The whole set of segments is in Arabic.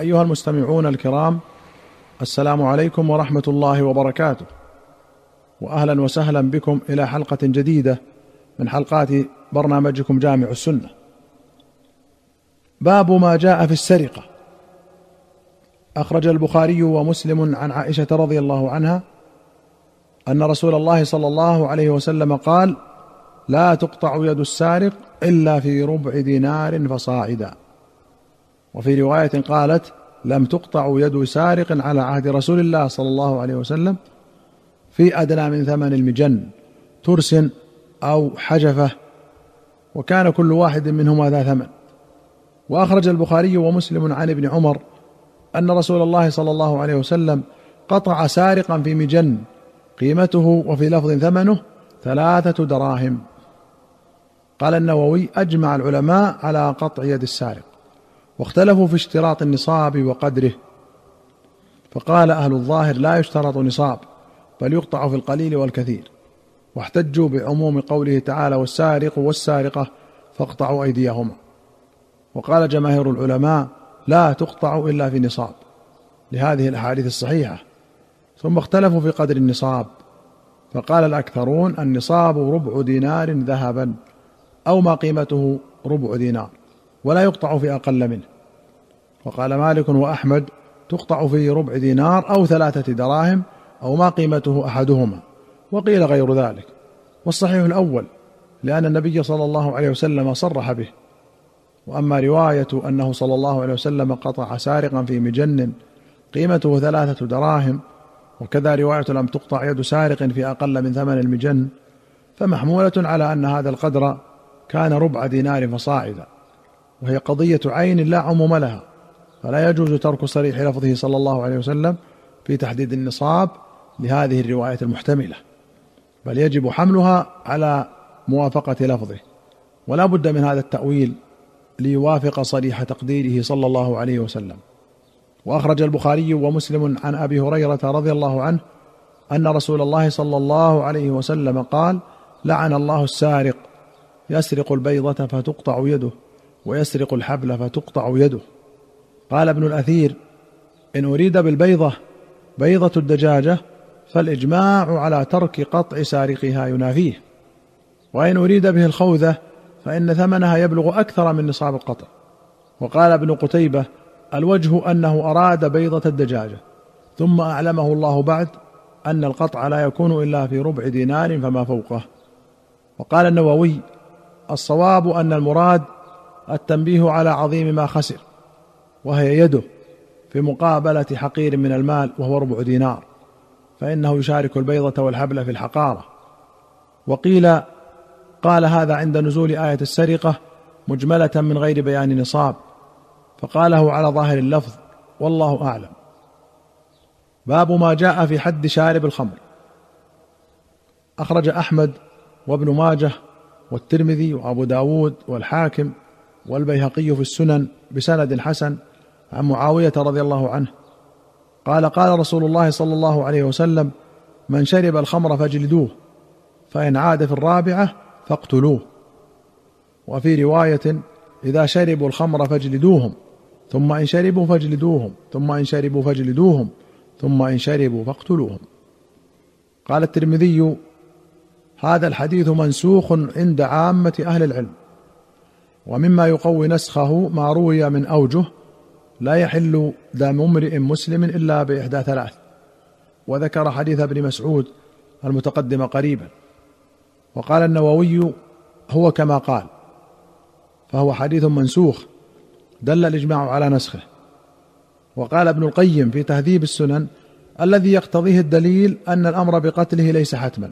أيها المستمعون الكرام السلام عليكم ورحمة الله وبركاته. واهلا وسهلا بكم إلى حلقة جديدة من حلقات برنامجكم جامع السنة. باب ما جاء في السرقة. أخرج البخاري ومسلم عن عائشة رضي الله عنها أن رسول الله صلى الله عليه وسلم قال لا تقطع يد السارق إلا في ربع دينار فصاعدا. وفي رواية قالت لم تقطع يد سارق على عهد رسول الله صلى الله عليه وسلم في أدنى من ثمن المجن ترس أو حجفة وكان كل واحد منهما ذا ثمن. وأخرج البخاري ومسلم عن ابن عمر أن رسول الله صلى الله عليه وسلم قطع سارقا في مجن قيمته وفي لفظ ثمنه ثلاثة دراهم. قال النووي أجمع العلماء على قطع يد السارق. واختلفوا في اشتراط النصاب وقدره. فقال أهل الظاهر لا يشترط نصاب بل يقطع في القليل والكثير. واحتجوا بعموم قوله تعالى والسارق والسارقة فاقطعوا أيديهما. وقال جماهير العلماء لا تقطع إلا في نصاب. لهذه الأحاديث الصحيحة. ثم اختلفوا في قدر النصاب. فقال الأكثرون النصاب ربع دينار ذهبا أو ما قيمته ربع دينار ولا يقطع في أقل منه. وقال مالك وأحمد تقطع في ربع دينار أو ثلاثة دراهم أو ما قيمته أحدهما وقيل غير ذلك والصحيح الأول لأن النبي صلى الله عليه وسلم صرح به وأما رواية أنه صلى الله عليه وسلم قطع سارقا في مجن قيمته ثلاثة دراهم وكذا رواية لم تقطع يد سارق في أقل من ثمن المجن فمحمولة على أن هذا القدر كان ربع دينار فصاعدا وهي قضية عين لا عموم لها. فلا يجوز ترك صريح لفظه صلى الله عليه وسلم في تحديد النصاب لهذه الرواية المحتملة بل يجب حملها على موافقة لفظه ولا بد من هذا التأويل ليوافق صريح تقديره صلى الله عليه وسلم. وأخرج البخاري ومسلم عن أبي هريرة رضي الله عنه أن رسول الله صلى الله عليه وسلم قال لعن الله السارق يسرق البيضة فتقطع يده ويسرق الحبل فتقطع يده. قال ابن الأثير إن أريد بالبيضة بيضة الدجاجة فالإجماع على ترك قطع سارقها ينافيه. وإن أريد به الخوذة فإن ثمنها يبلغ أكثر من نصاب القطع. وقال ابن قتيبة الوجه أنه أراد بيضة الدجاجة. ثم أعلمه الله بعد أن القطع لا يكون إلا في ربع دينار فما فوقه. وقال النووي الصواب أن المراد التنبيه على عظيم ما خسر. وهي يده في مقابلة حقير من المال وهو ربع دينار فإنه يشارك البيضة والحبل في الحقارة. وقيل قال هذا عند نزول آية السرقة مجملة من غير بيان نصاب فقاله على ظاهر اللفظ والله أعلم. باب ما جاء في حد شارب الخمر. أخرج أحمد وابن ماجه والترمذي وأبو داود والحاكم والبيهقي في السنن بسند حسن عن معاوية رضي الله عنه. قال قال رسول الله صلى الله عليه وسلم من شرب الخمر فاجلدوه فإن عاد في الرابعة فاقتلوه. وفي رواية إذا شربوا الخمر فاجلدوهم ثم إن شربوا فاجلدوهم ثم إن شربوا فاجلدوهم ثم إن شربوا فاقتلوهم. قال الترمذي هذا الحديث منسوخ عند عامة أهل العلم ومما يقوي نسخه ما روي من أوجه لا يحل دم امرئ مسلم إلا بإحدى ثلاث. وذكر حديث ابن مسعود المتقدم قريبا. وقال النووي هو كما قال فهو حديث منسوخ دل الإجماع على نسخه. وقال ابن القيم في تهذيب السنن الذي يقتضيه الدليل أن الأمر بقتله ليس حتما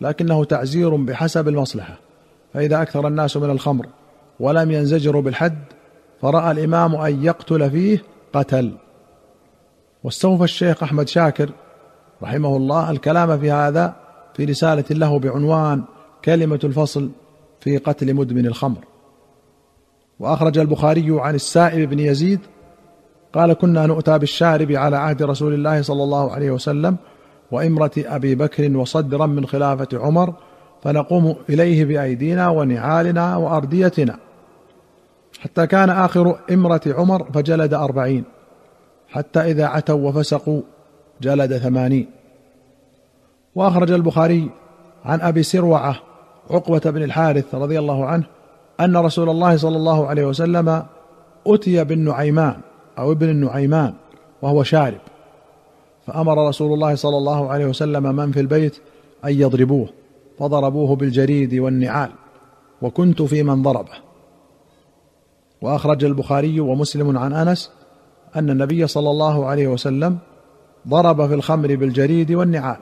لكنه تعزير بحسب المصلحة فإذا أكثر الناس من الخمر ولم ينزجروا بالحد فرأى الإمام أن يقتل فيه قتل. واستوفى الشيخ أحمد شاكر رحمه الله الكلام في هذا في رسالة له بعنوان كلمة الفصل في قتل مدمن الخمر. وأخرج البخاري عن السائب بن يزيد قال كنا نؤتى بالشارب على عهد رسول الله صلى الله عليه وسلم وإمرة أبي بكر وصدرا من خلافة عمر فنقوم إليه بأيدينا ونعالنا وأرديتنا. حتى كان آخر إمرة عمر فجلد أربعين. حتى إذا عتوا وفسقوا جلد ثمانين. وأخرج البخاري عن أبي سروعة عقبة بن الحارث رضي الله عنه أن رسول الله صلى الله عليه وسلم أتي بالنعيمان أو ابن النعيمان وهو شارب. فأمر رسول الله صلى الله عليه وسلم من في البيت أن يضربوه فضربوه بالجريد والنعال وكنت في من ضربه. وأخرج البخاري ومسلم عن أنس أن النبي صلى الله عليه وسلم ضرب في الخمر بالجريد والنعال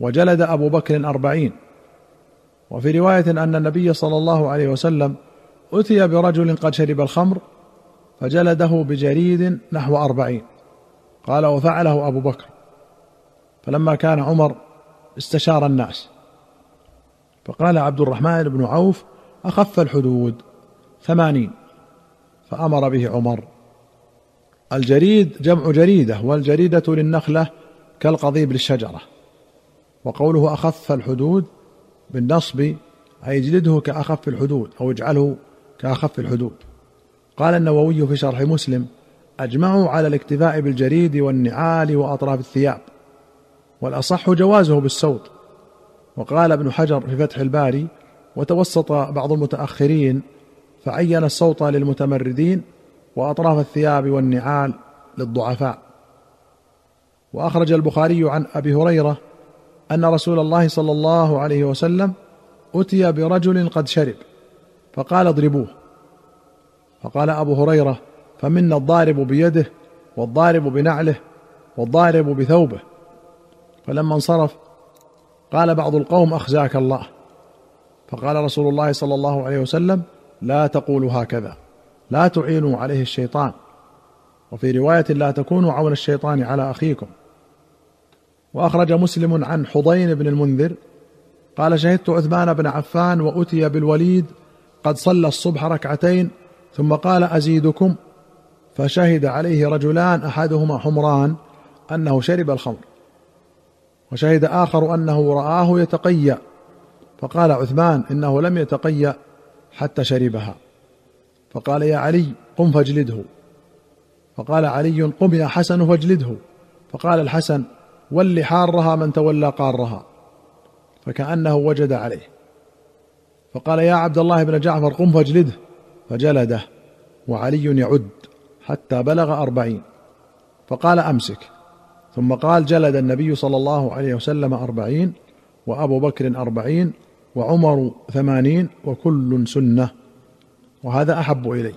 وجلد أبو بكر أربعين. وفي رواية أن النبي صلى الله عليه وسلم أتي برجل قد شرب الخمر فجلده بجريد نحو أربعين. قال وفعله أبو بكر. فلما كان عمر استشار الناس. فقال عبد الرحمن بن عوف أخف الحدود. ثمانين فأمر به عمر. الجريد جمع جريدة والجريدة للنخلة كالقضيب للشجرة. وقوله أخف الحدود بالنصب أي اجلده كأخف الحدود أو اجعله كأخف الحدود. قال النووي في شرح مسلم أجمعوا على الاكتفاء بالجريد والنعال وأطراف الثياب. والأصح جوازه بالسوط وقال ابن حجر في فتح الباري وتوسط بعض المتأخرين فعين الصوت للمتمردين وأطراف الثياب والنعال للضعفاء. وأخرج البخاري عن أبي هريرة أن رسول الله صلى الله عليه وسلم أتي برجل قد شرب فقال اضربوه. فقال أبو هريرة فمنا الضارب بيده والضارب بنعله والضارب بثوبه. فلما انصرف قال بعض القوم أخزاك الله. فقال رسول الله صلى الله عليه وسلم لا تقولوا هكذا. لا تعينوا عليه الشيطان. وفي رواية لا تكونوا عون الشيطان على أخيكم. وأخرج مسلم عن حضين بن المنذر قال شهدت عثمان بن عفان وأتي بالوليد قد صلى الصبح ركعتين ثم قال أزيدكم. فشهد عليه رجلان أحدهما حمران أنه شرب الخمر. وشهد آخر أنه رآه يتقيأ. فقال عثمان إنه لم يتقيأ حتى شربها. فقال يا علي قم فاجلده. فقال علي قم يا حسن فاجلده. فقال الحسن ول حارها من تولى قارها. فكأنه وجد عليه. فقال يا عبد الله بن جعفر قم فاجلده. فجلده. وعلي يعد حتى بلغ أربعين. فقال أمسك. ثم قال جلد النبي صلى الله عليه وسلم أربعين وأبو بكر أربعين وعمر ثمانين وكل سنة وهذا أحب إلي.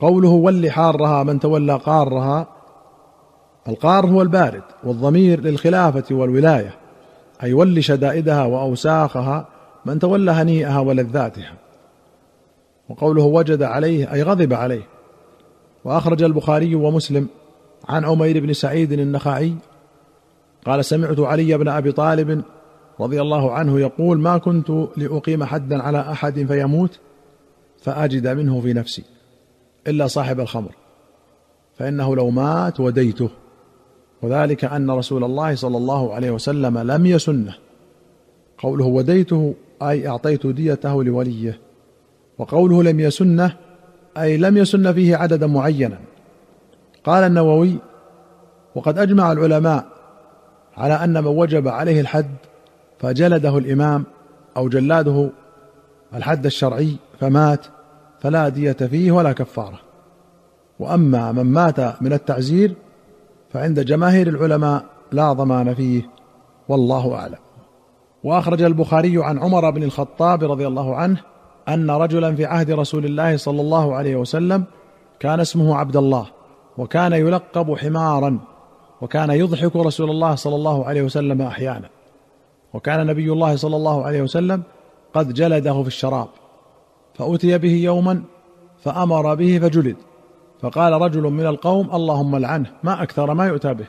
قوله ول حارها من تولى قارها القار هو البارد والضمير للخلافة والولاية أي ول شدائدها وأوساخها من تولى هنيئها ولذاتها. وقوله وجد عليه أي غضب عليه. وأخرج البخاري ومسلم عن عمير بن سعيد النخعي قال سمعت علي بن أبي طالب رضي الله عنه يقول ما كنت لأقيم حدا على أحد فيموت فأجد منه في نفسي إلا صاحب الخمر فإنه لو مات وديته. وذلك أن رسول الله صلى الله عليه وسلم لم يسنه. قوله وديته أي أعطيت ديته لوليه. وقوله لم يسنه أي لم يسن فيه عددا معينا. قال النووي وقد أجمع العلماء على أن من وجب عليه الحد فجلده الإمام أو جلاده الحد الشرعي فمات فلا دية فيه ولا كفارة. وأما من مات من التعزير فعند جماهير العلماء لا ضمان فيه والله أعلم. وأخرج البخاري عن عمر بن الخطاب رضي الله عنه أن رجلا في عهد رسول الله صلى الله عليه وسلم كان اسمه عبد الله وكان يلقب حمارا وكان يضحك رسول الله صلى الله عليه وسلم أحيانا. وكان نبي الله صلى الله عليه وسلم قد جلده في الشراب فأتي به يوما فأمر به فجلد فقال رجل من القوم اللهم لعنه ما أكثر ما يؤتى به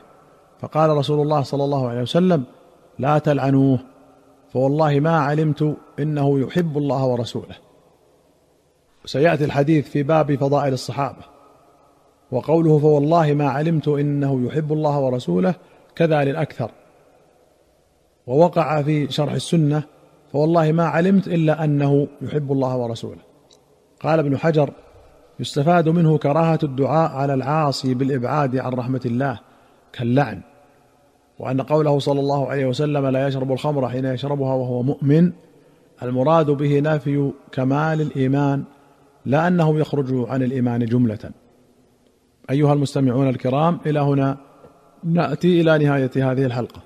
فقال رسول الله صلى الله عليه وسلم لا تلعنوه فوالله ما علمت إنه يحب الله ورسوله. سيأتي الحديث في باب فضائل الصحابة وقوله فوالله ما علمت إنه يحب الله ورسوله كذا للاكثر ووقع في شرح السنة فوالله ما علمت إلا أنه يحب الله ورسوله. قال ابن حجر يستفاد منه كراهة الدعاء على العاصي بالإبعاد عن رحمة الله كاللعن وأن قوله صلى الله عليه وسلم لا يشرب الخمر حين يشربها وهو مؤمن المراد به نفي كمال الإيمان لا أنه يخرج عن الإيمان جملة. أيها المستمعون الكرام إلى هنا نأتي إلى نهاية هذه الحلقة.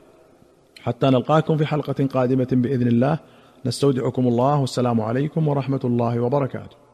حتى نلقاكم في حلقة قادمة بإذن الله. نستودعكم الله. والسلام عليكم ورحمة الله وبركاته.